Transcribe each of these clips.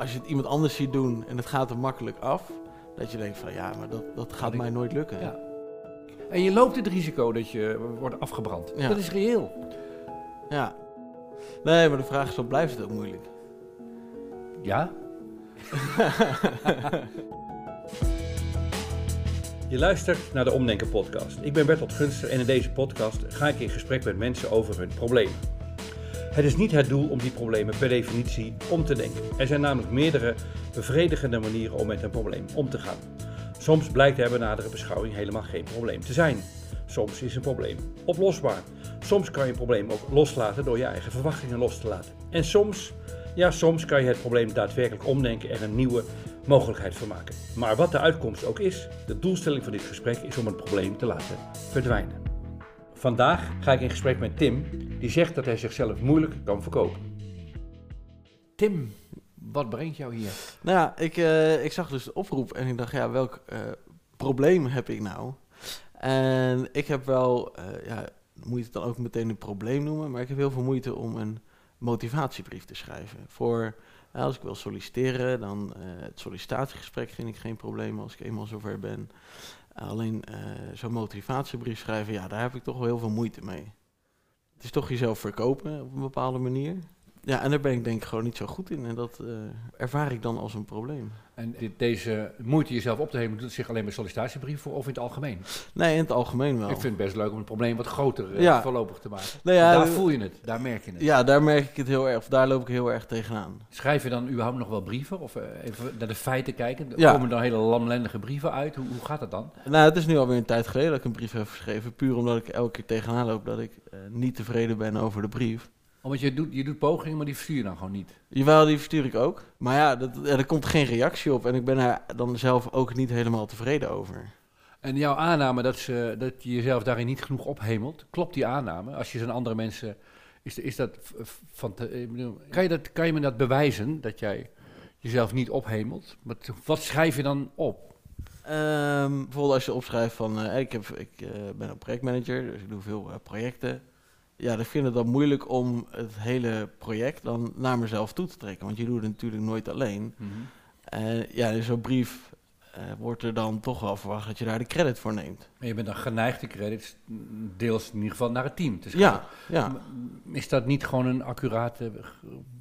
als je het iemand anders ziet doen en het gaat er makkelijk af, dat je denkt van ja, maar dat, dat gaat mij nooit lukken. Ja. En je loopt het risico dat je wordt afgebrand. Ja. Dat is reëel. Ja. Nee, maar de vraag is, dan blijft het ook moeilijk. Ja? Je luistert naar de Omdenken podcast. Ik ben Bertolt Gunster en in deze podcast ga ik in gesprek met mensen over hun problemen. Het is niet het doel om die problemen per definitie om te denken. Er zijn namelijk meerdere bevredigende manieren om met een probleem om te gaan. Soms blijkt er bij nadere beschouwing helemaal geen probleem te zijn. Soms is een probleem oplosbaar. Soms kan je een probleem ook loslaten door je eigen verwachtingen los te laten. En soms, ja, soms kan je het probleem daadwerkelijk omdenken en een nieuwe mogelijkheid van maken. Maar wat de uitkomst ook is, de doelstelling van dit gesprek is om het probleem te laten verdwijnen. Vandaag ga ik in gesprek met Tim, die zegt dat hij zichzelf moeilijk kan verkopen. Tim, wat brengt jou hier? Nou ja, ik, eh, ik zag dus de oproep en ik dacht, ja, welk eh, probleem heb ik nou? En ik heb wel, eh, ja, moet je het dan ook meteen een probleem noemen, maar ik heb heel veel moeite om een motivatiebrief te schrijven. Voor, als ik wil solliciteren, dan eh, het sollicitatiegesprek vind ik geen probleem als ik eenmaal zover ben. alleen eh, zo'n motivatiebrief schrijven, ja, daar heb ik toch wel heel veel moeite mee. Het is toch jezelf verkopen op een bepaalde manier. Ja, en daar ben ik denk ik gewoon niet zo goed in. En dat eh, ervaar ik dan als een probleem. En dit, deze moeite jezelf op te nemen, doet zich alleen bij sollicitatiebrief voor of in het algemeen? Nee, in het algemeen wel. Ik vind het best leuk om het probleem wat groter eh, Ja. voorlopig te maken. Nou ja, daar eh, voel je het, daar merk je het. Ja, daar merk ik het heel erg, of daar loop ik heel erg tegenaan. Schrijf je dan überhaupt nog wel brieven? Of even naar de feiten kijken? Ja. Komen er dan hele lamlendige brieven uit? Hoe, hoe gaat dat dan? Nou, het is nu alweer een tijd geleden dat ik een brief heb geschreven. Puur omdat ik elke keer tegenaan loop dat ik niet tevreden ben over de brief. Omdat je doet, je doet pogingen, maar die verstuur je dan gewoon niet. Jawel, die verstuur ik ook. Maar ja, dat, er komt geen reactie op. En ik ben daar dan zelf ook niet helemaal tevreden over. En jouw aanname dat, ze, dat je jezelf daarin niet genoeg ophemelt, klopt die aanname? Als je zo'n andere mensen... Is, is dat van te, ik bedoel, kan, je dat, kan je me dat bewijzen, dat jij jezelf niet ophemelt? Wat, wat schrijf je dan op? Ehm, bijvoorbeeld als je opschrijft van, eh, ik, heb, ik eh, ben een projectmanager, dus ik doe veel eh, projecten. Ja, dan vind ik het dan moeilijk om het hele project dan naar mezelf toe te trekken. Want je doet het natuurlijk nooit alleen. En ja, in zo'n brief eh, wordt er dan toch wel verwacht dat je daar de credit voor neemt. En je bent dan geneigd de credits mm, deels in ieder geval naar het team te schrijven. Ja, ja. Is dat niet gewoon een accurate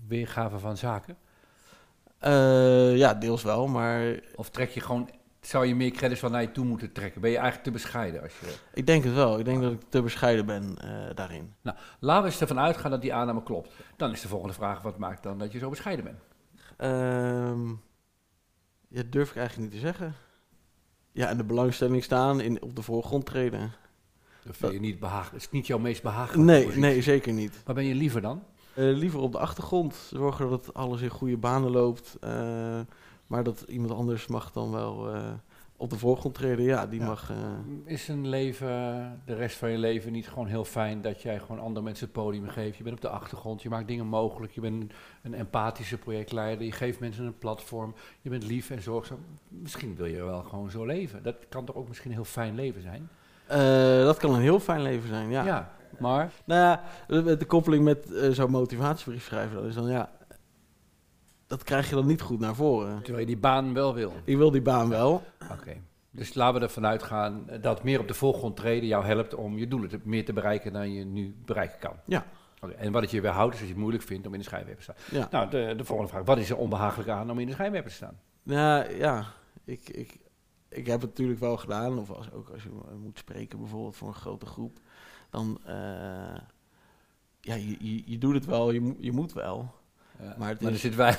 weergave van zaken? Eh, ja, deels wel, maar Of trek je gewoon, zou je meer credits van naar je toe moeten trekken? Ben je eigenlijk te bescheiden? Als je... ik denk het wel. Ik denk dat ik te bescheiden ben eh, daarin. Laten we eens ervan uitgaan dat die aanname klopt. Dan is de volgende vraag, wat maakt dan dat je zo bescheiden bent? Ja, durf ik eigenlijk niet te zeggen. Ja, en de belangstelling staan, in, op de voorgrond treden. Dat vind je niet. Het is niet jouw meest behagelijke Nee, positie. nee, zeker niet. Waar ben je liever dan? Eh, liever op de achtergrond, zorgen dat alles in goede banen loopt. eh, maar dat iemand anders mag dan wel eh, op de voorgrond treden. Ja, die Ja. mag... eh, Is een leven, de rest van je leven niet gewoon heel fijn dat jij gewoon andere mensen het podium geeft? Je bent op de achtergrond, je maakt dingen mogelijk, je bent een, empathische projectleider, je geeft mensen een platform, je bent lief en zorgzaam. Misschien wil je wel gewoon zo leven. Dat kan toch ook misschien een heel fijn leven zijn? eh, dat kan een heel fijn leven zijn, ja. ja maar Nou ja, de, de koppeling met eh, zo'n motivatiebrief schrijven, dat is dan ja... Dat krijg je dan niet goed naar voren. terwijl je die baan wel wil. Ik wil die baan wel. Oké. Dus laten we ervan uitgaan dat meer op de voorgrond treden jou helpt om je doelen te, meer te bereiken dan je nu bereiken kan. Ja. Oké, En wat het je weerhoudt is als je het moeilijk vindt om in de schijnwerper te staan. Ja, Nou, de, de volgende vraag. Wat is er onbehagelijk aan om in de schijnwerper te staan? ja, ja. Ik, ik, ik heb het natuurlijk wel gedaan. Of als, ook als je moet spreken bijvoorbeeld voor een grote groep. Dan, eh, ja, je, je, je doet het wel, je, je moet wel. Ja, Maar het er is- zit wij.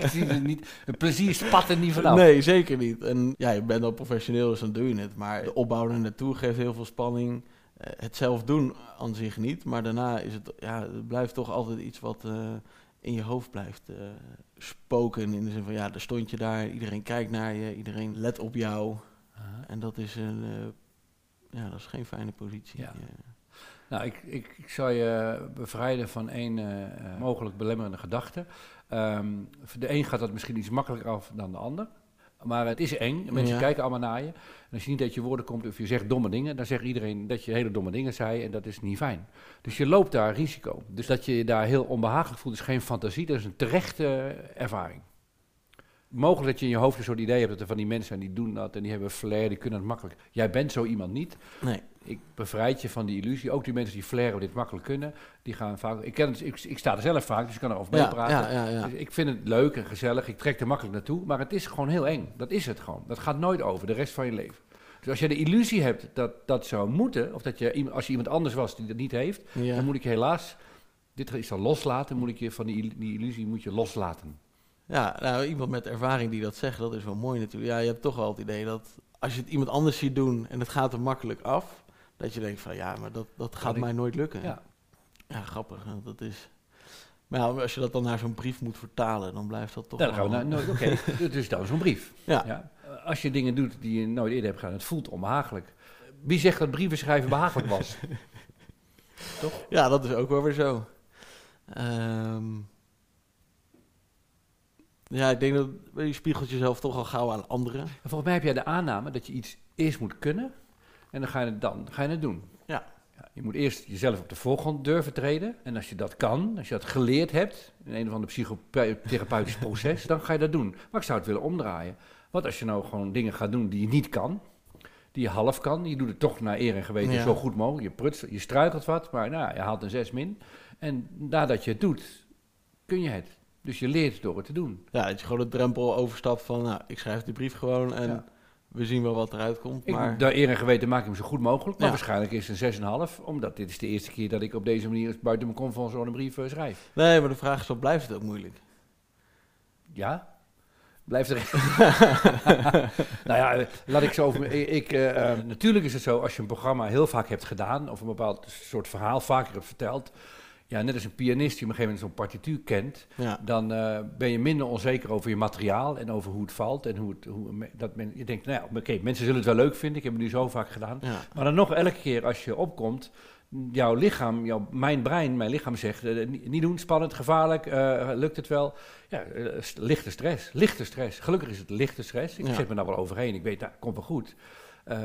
ik zie er niet. Het plezier spat er niet vanaf. Nee, zeker niet. En ja, je bent al professioneel, dus dan doe je het. Maar de opbouw er naartoe geeft heel veel spanning. Eh, het zelf doen aan zich niet. Maar daarna is het, ja, het blijft toch altijd iets wat eh, in je hoofd blijft eh, spoken. In de zin van, ja, daar stond je daar. Iedereen kijkt naar je. Iedereen let op jou. En dat is een, ja, dat is geen fijne positie. Ja. Nou, ik, ik, ik zal je bevrijden van één eh, eh, mogelijk belemmerende gedachte. Ehm, voor de een gaat dat misschien iets makkelijker af dan de ander. Maar het is eng. Mensen Ja. kijken allemaal naar je. En als je niet uit je woorden komt of je zegt domme dingen, dan zegt iedereen dat je hele domme dingen zei en dat is niet fijn. Dus je loopt daar risico. Dus dat je je daar heel onbehagelijk voelt, is geen fantasie, dat is een terechte ervaring. Mogelijk dat je in je hoofd een soort idee hebt dat er van die mensen zijn die doen dat en die hebben flair, die kunnen het makkelijk. Jij bent zo iemand niet. Nee. Ik bevrijd je van die illusie. Ook die mensen die flairen dit makkelijk kunnen, die gaan vaak. Ik, ken het, ik, ik sta er zelf vaak, dus ik kan erover Ja, meepraten. ja, ja, ja. Dus ik vind het leuk en gezellig. Ik trek er makkelijk naartoe. Maar het is gewoon heel eng. Dat is het gewoon. Dat gaat nooit over de rest van je leven. Dus als je de illusie hebt dat dat zou moeten, of dat je als je iemand anders was die dat niet heeft, dan moet ik je helaas. Dit is dan loslaten, moet ik je van die, die illusie moet je loslaten. Ja, nou, iemand met ervaring die dat zegt, dat is wel mooi natuurlijk. Ja, je hebt toch wel het idee dat als je het iemand anders ziet doen en het gaat er makkelijk af, dat je denkt van ja, maar dat, dat gaat mij nooit lukken. Ja. Ja, grappig. Dat is... Maar ja, als je dat dan naar zo'n brief moet vertalen, dan blijft dat toch Dan gaan we naar. nou, Oké, dus dan zo'n brief. Ja. Als je dingen doet die je nooit eerder hebt gedaan, het voelt onbehagelijk. Wie zegt dat brieven schrijven behagelijk was? Ja, dat is ook wel weer zo. Ehm, ja, ik denk dat je spiegelt jezelf toch al gauw aan anderen. En volgens mij heb jij de aanname dat je iets eerst moet kunnen en dan ga je het, dan, ga je het doen. Ja. Ja, je moet eerst jezelf op de voorgrond durven treden. En als je dat kan, als je dat geleerd hebt, in een of ander psychotherapeutisch proces, dan ga je dat doen. Maar ik zou het willen omdraaien. Wat als je nou gewoon dingen gaat doen die je niet kan, die je half kan, je doet het toch naar eer en geweten Ja. zo goed mogelijk. Je prutst, je struikelt wat, maar nou, je haalt een 6 min. En nadat je het doet, kun je het. Dus je leert door het te doen. Ja, dat je gewoon de drempel overstapt van, nou, ik schrijf die brief gewoon en Ja. We zien wel wat eruit komt. Ik, Maar Daar eer en geweten maak ik hem zo goed mogelijk. Maar Ja. waarschijnlijk is het een 6,5. Omdat dit is de eerste keer dat ik op deze manier buiten mijn comfortzone een brief eh, schrijf. nee, maar de vraag is, dan blijft het ook moeilijk? Ja? Blijft er. nou ja, eh, laat ik zo over. Ik, eh, eh, natuurlijk is het zo, als je een programma heel vaak hebt gedaan. of een bepaald soort verhaal vaker hebt verteld. Ja, net als een pianist die op een gegeven moment zo'n partituur kent. Ja, dan eh, ben je minder onzeker over je materiaal en over hoe het valt. En hoe het, hoe, dat men, je denkt, nou ja, oké, mensen zullen het wel leuk vinden. Ik heb het nu zo vaak gedaan. ja, Maar dan nog elke keer als je opkomt, jouw lichaam, jouw, mijn brein, mijn lichaam zegt, eh, niet doen, spannend, gevaarlijk, eh, lukt het wel? Ja, lichte stress, lichte stress. Gelukkig is het lichte stress. Ik zet me daar wel overheen, ik weet, nou, komt wel goed.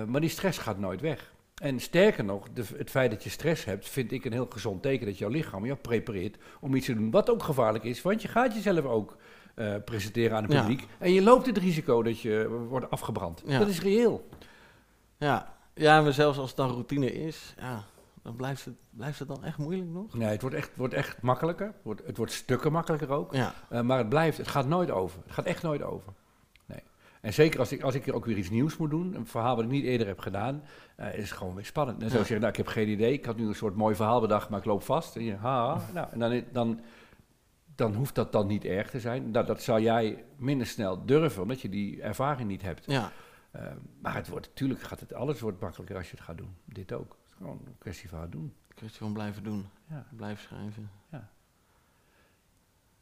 Maar die stress gaat nooit weg. En sterker nog, de, het feit dat je stress hebt, vind ik een heel gezond teken dat jouw lichaam jou prepareert om iets te doen wat ook gevaarlijk is. Want je gaat jezelf ook eh, presenteren aan het Ja. publiek. En je loopt het risico dat je wordt afgebrand. Ja. Dat is reëel. ja. Ja, maar zelfs als het dan routine is, ja, dan blijft het, blijft het dan echt moeilijk nog? Nee, het wordt echt, wordt echt makkelijker. Het wordt, het wordt stukken makkelijker ook. Ja, Eh, maar het blijft, het gaat nooit over. Het gaat echt nooit over. En zeker als ik, als ik ook weer iets nieuws moet doen, een verhaal wat ik niet eerder heb gedaan, eh, is het gewoon weer spannend. En zo zeggen, nou, ik heb geen idee, ik had nu een soort mooi verhaal bedacht, maar ik loop vast. En, je, ha, nou, en dan, dan, dan hoeft dat dan niet erg te zijn. Dat, dat zal jij minder snel durven, omdat je die ervaring niet hebt. ja, Eh, maar het wordt, natuurlijk gaat het, alles wordt makkelijker als je het gaat doen. Dit ook. Het is gewoon een kwestie van het doen. kwestie van blijven doen, Ja, blijven schrijven. Ja.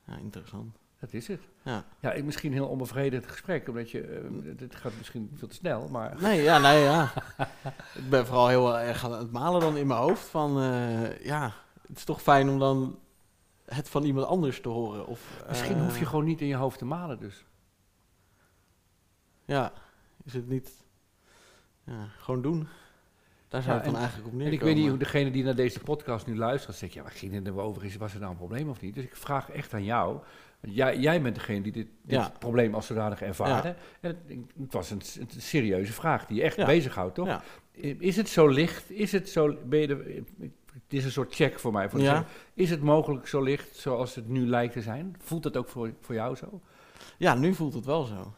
Ja, interessant. Dat is het. Ja. Ja, ik- misschien een heel onbevredigend gesprek, omdat je, eh, het gaat misschien veel te snel, maar Nee, ja, nee, ja. ik ben vooral heel erg aan het malen dan in mijn hoofd van, eh, ja, het is toch fijn om dan het van iemand anders te horen. Of, misschien eh, hoef je gewoon niet in je hoofd te malen dus. Ja, is het niet, ja, gewoon doen. Daar zou Ja, dan en- eigenlijk op En ik weet niet hoe degene die naar deze podcast nu luistert, zegt, ja, waar ging het nou over? Is, was er nou een probleem of niet? Dus ik vraag echt aan jou. Jij, jij bent degene die dit, dit Ja. probleem als zodanig ervaarde. En het, het was een, serieuze vraag die je echt Ja. bezighoudt, toch? Is het zo licht? Is het zo, ben je de, het is een soort check voor mij. Voor Is het mogelijk zo licht zoals het nu lijkt te zijn? Voelt dat ook voor, voor jou zo? Ja, nu voelt het wel zo.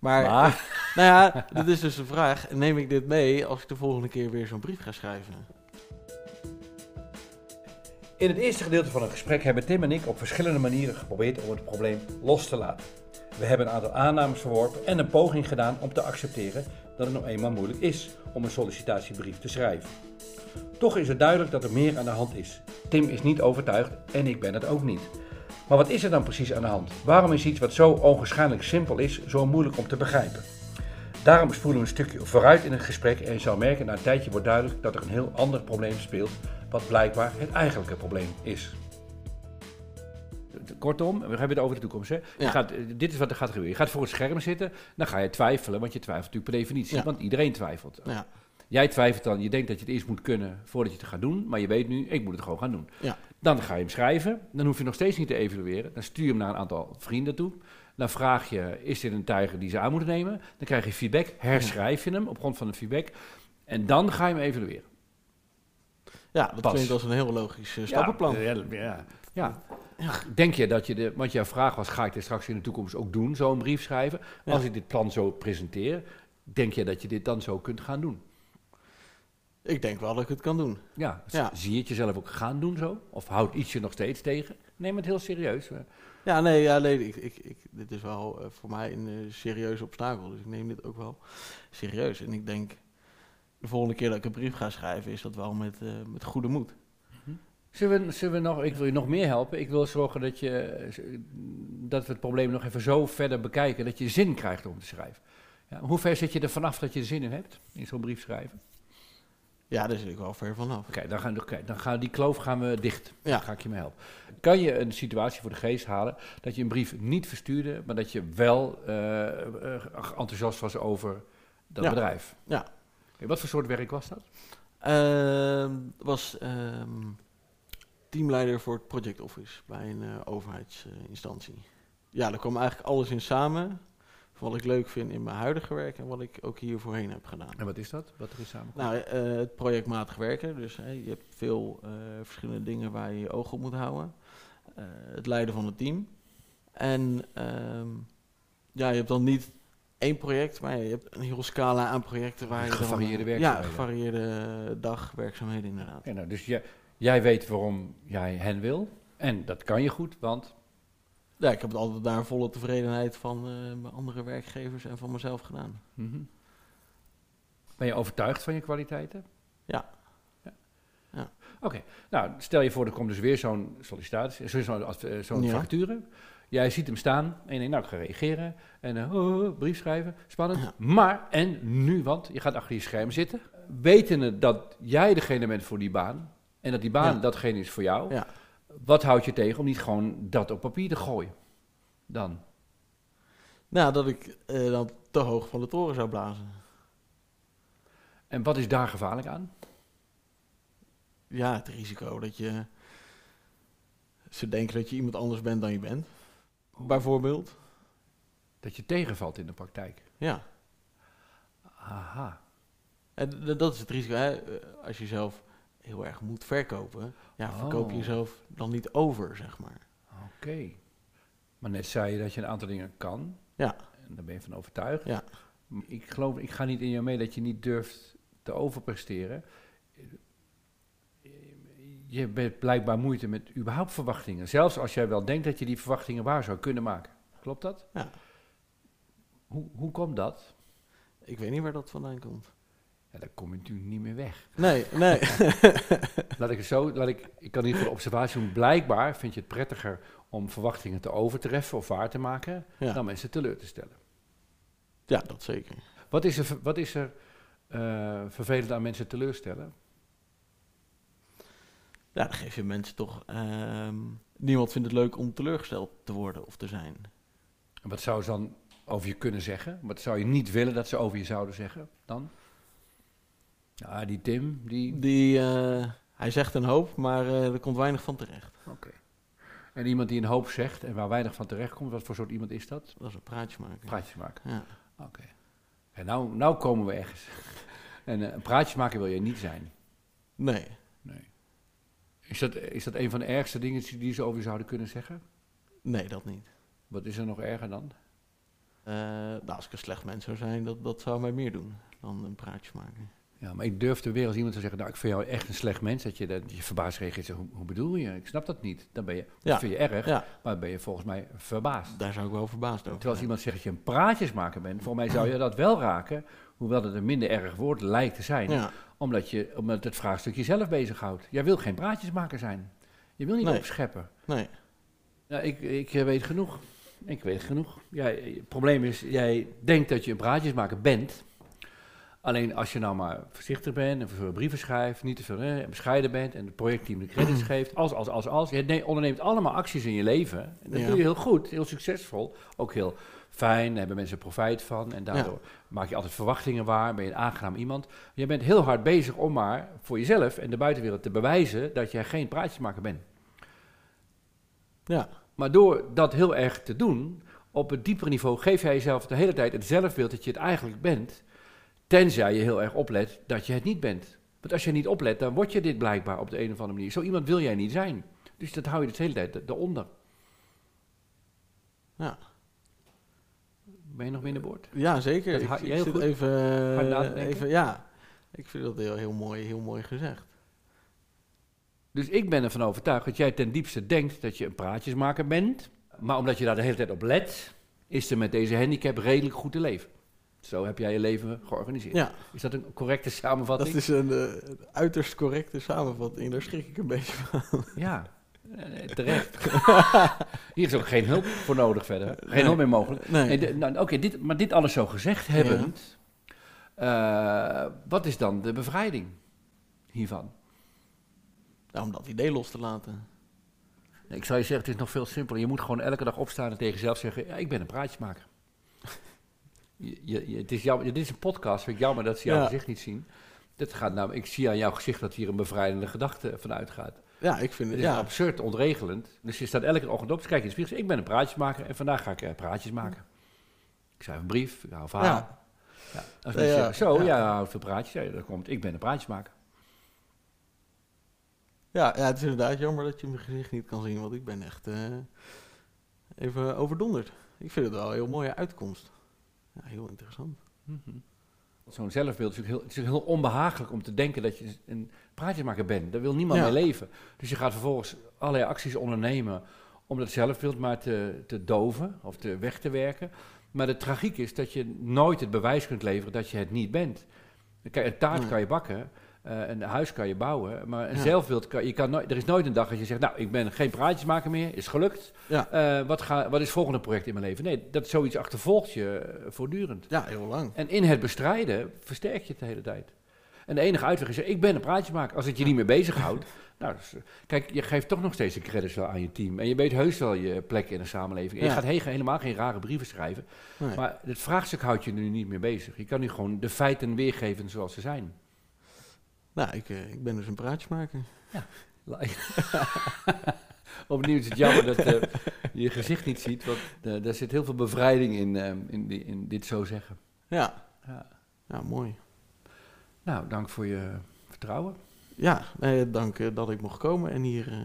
Maar, Maar- nou ja, dat is dus de vraag. Neem ik dit mee als ik de volgende keer weer zo'n brief ga schrijven? In het eerste gedeelte van het gesprek hebben Tim en ik op verschillende manieren geprobeerd om het probleem los te laten. We hebben een aantal aannames verworpen en een poging gedaan om te accepteren dat het nou eenmaal moeilijk is om een sollicitatiebrief te schrijven. Toch is het duidelijk dat er meer aan de hand is. Tim is niet overtuigd en ik ben het ook niet. Maar wat is er dan precies aan de hand? Waarom is iets wat zo onwaarschijnlijk simpel is, zo moeilijk om te begrijpen? Daarom spoelen we een stukje vooruit in het gesprek en je zal merken na een tijdje wordt duidelijk dat er een heel ander probleem speelt, wat blijkbaar het eigenlijke probleem is. kortom, we hebben het over de toekomst. Hè? Je Ja. gaat, eh, dit is wat er gaat gebeuren. Je gaat voor het scherm zitten, dan ga je twijfelen, want je twijfelt natuurlijk per definitie. Ja. Want iedereen twijfelt. Ja. Jij twijfelt dan, je denkt dat je het eerst moet kunnen voordat je het gaat doen, maar je weet nu, ik moet het gewoon gaan doen. Ja. Dan ga je hem schrijven, dan hoef je nog steeds niet te evalueren. Dan stuur je hem naar een aantal vrienden toe. Dan vraag je, is dit een tijger die ze aan moeten nemen? Dan krijg je feedback, herschrijf je hem op grond van het feedback. En dan ga je hem evalueren. Ja, dat Pas. klinkt als een heel logisch eh, stappenplan. Ja, ja, ja. ja. Denk je dat je de, want jouw vraag was, ga ik dit straks in de toekomst ook doen, zo'n brief schrijven? Als ik dit plan zo presenteer, denk je dat je dit dan zo kunt gaan doen? Ik denk wel dat ik het kan doen. Ja, zie je het jezelf ook gaan doen zo? Of houdt iets je nog steeds tegen? Neem het heel serieus. Ja, nee, ja, nee ik, ik, ik, dit is wel eh, voor mij een eh, serieuze obstakel. Dus ik neem dit ook wel serieus. En ik denk, de volgende keer dat ik een brief ga schrijven, is dat wel met, eh, met goede moed. Zullen we, zullen we nog, ik wil je nog meer helpen. Ik wil zorgen dat, je, dat we het probleem nog even zo verder bekijken dat je zin krijgt om te schrijven. Ja, hoe ver zit je er vanaf dat je zin in hebt, in zo'n brief schrijven? Ja, daar zit ik wel ver vanaf. Oké, dan, gaan, dan gaan die kloof gaan we dicht. Ja. Dan ga ik je mee helpen. Kan je een situatie voor de geest halen dat je een brief niet verstuurde, maar dat je wel eh, eh, enthousiast was over dat Ja. bedrijf? Ja. Wat voor soort werk was dat? Ehm, was ehm, teamleider voor het project office bij een eh, overheidsinstantie. ja, daar kwam eigenlijk alles in samen. Wat ik leuk vind in mijn huidige werk en wat ik ook hier voorheen heb gedaan. En wat is dat? Wat er is samen? Nou, eh, het projectmatig werken. Dus je hebt veel eh, verschillende dingen waar je je oog op moet houden. Eh, het leiden van het team. En ehm, ja, je hebt dan niet één project, maar je hebt een hele scala aan projecten waar je dan, Gevarieerde werkzaamheden. Ja, gevarieerde dagwerkzaamheden inderdaad. Nou, dus jij, jij weet waarom jij hen wil. En dat kan je goed, want Ja, ik heb het altijd naar volle tevredenheid van eh, mijn andere werkgevers en van mezelf gedaan. Mhm. Ben je overtuigd van je kwaliteiten? Ja. ja. Ja. Oké, nou stel je voor, er komt dus weer zo'n sollicitatie, zo- zo'n eh, zo'n Ja. vacature. Jij ziet hem staan en je denkt, nou ik ga reageren. En eh, oh, oh, brief schrijven, spannend. Ja. Maar, en nu, want je gaat achter je scherm zitten. Wetende dat jij degene bent voor die baan. En dat die baan datgene is voor jou. Wat houdt je tegen om niet gewoon dat op papier te gooien? Dan. Nou, dat ik eh, dan te hoog van de toren zou blazen. En wat is daar gevaarlijk aan? Ja, het risico dat je... Ze denken dat je iemand anders bent dan je bent. Bijvoorbeeld. Dat je tegenvalt in de praktijk. Ja. Aha. En dat is het risico. Hè? Als je zelf heel erg moet verkopen, ja, verkoop je Oh. jezelf dan niet over, zeg maar. Oké. Maar net zei je dat je een aantal dingen kan. Ja. En daar ben je van overtuigd. Ja. Ik geloof, ik ga niet in jou mee dat je niet durft te overpresteren. Je hebt blijkbaar moeite met überhaupt verwachtingen. Zelfs als jij wel denkt dat je die verwachtingen waar zou kunnen maken. Klopt dat? Ja. Hoe, hoe komt dat? Ik weet niet waar dat vandaan komt. Ja, daar kom je natuurlijk niet meer weg. Nee, nee. Laat ik het zo, laat ik, ik kan niet voor de observatie doen. Blijkbaar vind je het prettiger om verwachtingen te overtreffen of waar te maken, Ja. dan mensen teleur te stellen. ja, dat zeker. Wat is er, wat is er eh, vervelend aan mensen teleurstellen? Ja, dan geef je mensen toch... ehm, niemand vindt het leuk om teleurgesteld te worden of te zijn. En wat zou ze dan over je kunnen zeggen? Wat zou je niet willen dat ze over je zouden zeggen dan? Ja, die Tim, die... Die, eh, hij zegt een hoop, maar eh, er komt weinig van terecht. Oké. En iemand die een hoop zegt en waar weinig van terecht komt, wat voor soort iemand is dat? Dat is een praatje maken. Praatjes maken. Ja. Oké. En nou, nou komen we ergens. en eh, een praatjes maken wil je niet zijn. Nee. Nee. Is dat, is dat een van de ergste dingen die ze over je zouden kunnen zeggen? Nee, dat niet. Wat is er nog erger dan? Nou, als ik een slecht mens zou zijn, dat, dat zou mij meer doen dan een praatje maken. Ja, maar ik durfde weer als iemand te zeggen, nou, ik vind jou echt een slecht mens, dat je, dat je verbaasd reageert. Hoe, hoe bedoel je? Ik snap dat niet. Dan ben je, Ja. dat vind je erg, Ja, maar dan ben je volgens mij verbaasd. daar zou ik wel verbaasd over Terwijl als iemand zegt dat je een praatjesmaker bent, volgens mij zou je dat wel raken, hoewel het een minder erg woord lijkt te zijn, Ja, omdat, je, omdat het vraagstuk jezelf bezighoudt. Jij wil geen praatjesmaker zijn. Je wil niet Nee. opscheppen. nee. Ja, ik, ik eh, weet genoeg. Ik weet genoeg. Jij, het probleem is, jij denkt dat je een praatjesmaker bent. Alleen als je nou maar voorzichtig bent en veel brieven schrijft, niet te veel hè, bescheiden bent en het projectteam de credits geeft, als, als, als, als. Je ne- onderneemt allemaal acties in je leven. En dat Ja. doe je heel goed, heel succesvol, ook heel fijn, daar hebben mensen profijt van en daardoor maak je altijd verwachtingen waar, ben je een aangenaam iemand. Je bent heel hard bezig om maar voor jezelf en de buitenwereld te bewijzen dat jij geen praatjesmaker bent. Ja, Maar door dat heel erg te doen, op het diepere niveau geef jij jezelf de hele tijd het zelfbeeld dat je het eigenlijk bent. Tenzij je heel erg oplet dat je het niet bent. Want als je niet oplet, dan word je dit blijkbaar op de een of andere manier. Zo iemand wil jij niet zijn. Dus dat hou je de hele tijd eronder. ja. Ben je nog binnenboord? ja zeker. Dat Ik, heel zit goed. even, eh, even... Ja, ik vind dat heel, heel, mooi, heel mooi gezegd. Dus ik ben ervan overtuigd dat jij ten diepste denkt dat je een praatjesmaker bent. Maar omdat je daar de hele tijd op let, is er met deze handicap redelijk goed te leven. Zo heb jij je leven georganiseerd. Ja, Is dat een correcte dat samenvatting? is een eh, uiterst correcte samenvatting. Daar schrik ik een beetje van. Ja, eh, terecht. Hier is ook geen hulp voor nodig verder. Geen Nee. hulp meer mogelijk. Nee. Nou, Oké, dit, maar dit alles zo gezegd hebbend, eh, wat is dan de bevrijding hiervan? Nou, om dat idee los te laten. Ik zou je zeggen, het is nog veel simpeler. Je moet gewoon elke dag opstaan en tegen jezelf zeggen, ja, ik ben een praatjesmaker. Je, je, het is jammer, dit is een podcast, vind ik jammer dat ze jouw Ja. gezicht niet zien. Dat gaat nou, ik zie aan jouw gezicht dat hier een bevrijdende gedachte vanuit gaat. Ja, ik vind Het het... is Ja, absurd onregelend. Dus je staat elke ochtend op, dus kijk je in de spiegel. Ik ben een praatjesmaker en vandaag ga ik eh, praatjes maken. Ik schrijf een brief, ik hou verhaal. ja, Ja. Als Ja, mensen ja, zeggen, zo, ja. houdt veel praatjes. Ja, dan komt, ik ben een praatjesmaker. ja, ja, het is inderdaad jammer dat je mijn gezicht niet kan zien, want ik ben echt eh, even overdonderd. Ik vind het wel een heel mooie uitkomst. Ja, heel interessant. Zo'n zelfbeeld is natuurlijk heel, het is heel onbehagelijk om te denken dat je een praatjesmaker bent. Daar wil niemand Ja. mee leven. Dus je gaat vervolgens allerlei acties ondernemen om dat zelfbeeld maar te, te doven of te weg te werken. Maar de tragiek is dat je nooit het bewijs kunt leveren dat je het niet bent. Kijk, een taart kan je bakken, eh, een huis kan je bouwen, maar een Ja. zelfbeeld kan je kan nooit. Er is nooit een dag dat je zegt, nou, ik ben geen praatjesmaker meer, is gelukt. Ja. Eh, wat, ga, wat is het volgende project in mijn leven? Nee, dat zoiets achtervolgt je eh, voortdurend. Ja, heel lang. En in het bestrijden versterk je het de hele tijd. En de enige uitweg is, ik ben een praatjesmaker. Als het je niet meer bezighoudt. nou, dus, kijk, je geeft toch nog steeds de credits wel aan je team. En je weet heus wel je plek in de samenleving. En je gaat he- helemaal geen rare brieven schrijven. Nee. Maar het vraagstuk houdt je nu niet meer bezig. Je kan nu gewoon de feiten weergeven zoals ze zijn. Nou, ik, eh, ik ben dus een praatjesmaker. Opnieuw is het jammer dat eh, je je gezicht niet ziet. Want eh, daar zit heel veel bevrijding in, eh, in, die- in dit zo zeggen. Ja, Ja. ja mooi. Nou, dank voor je vertrouwen. Ja, nee, dank eh, dat ik mocht komen en hier eh,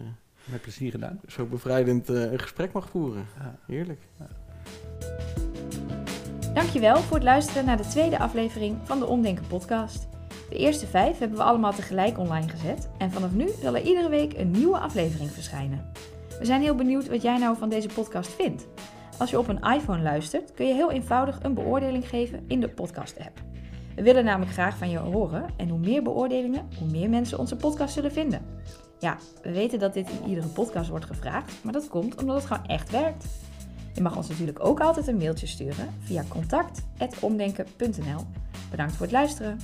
Met plezier gedaan. zo bevrijdend eh, een gesprek mag voeren. Ja. Heerlijk. Dankjewel voor het luisteren naar de tweede aflevering van de Omdenken podcast. De eerste vijf hebben we allemaal tegelijk online gezet en vanaf nu zal er iedere week een nieuwe aflevering verschijnen. We zijn heel benieuwd wat jij nou van deze podcast vindt. Als je op een iPhone luistert, kun je heel eenvoudig een beoordeling geven in de podcast-app. We willen namelijk graag van je horen en hoe meer beoordelingen, hoe meer mensen onze podcast zullen vinden. Ja, we weten dat dit in iedere podcast wordt gevraagd, maar dat komt omdat het gewoon echt werkt. Je mag ons natuurlijk ook altijd een mailtje sturen via contact.omdenken.nl. Bedankt voor het luisteren.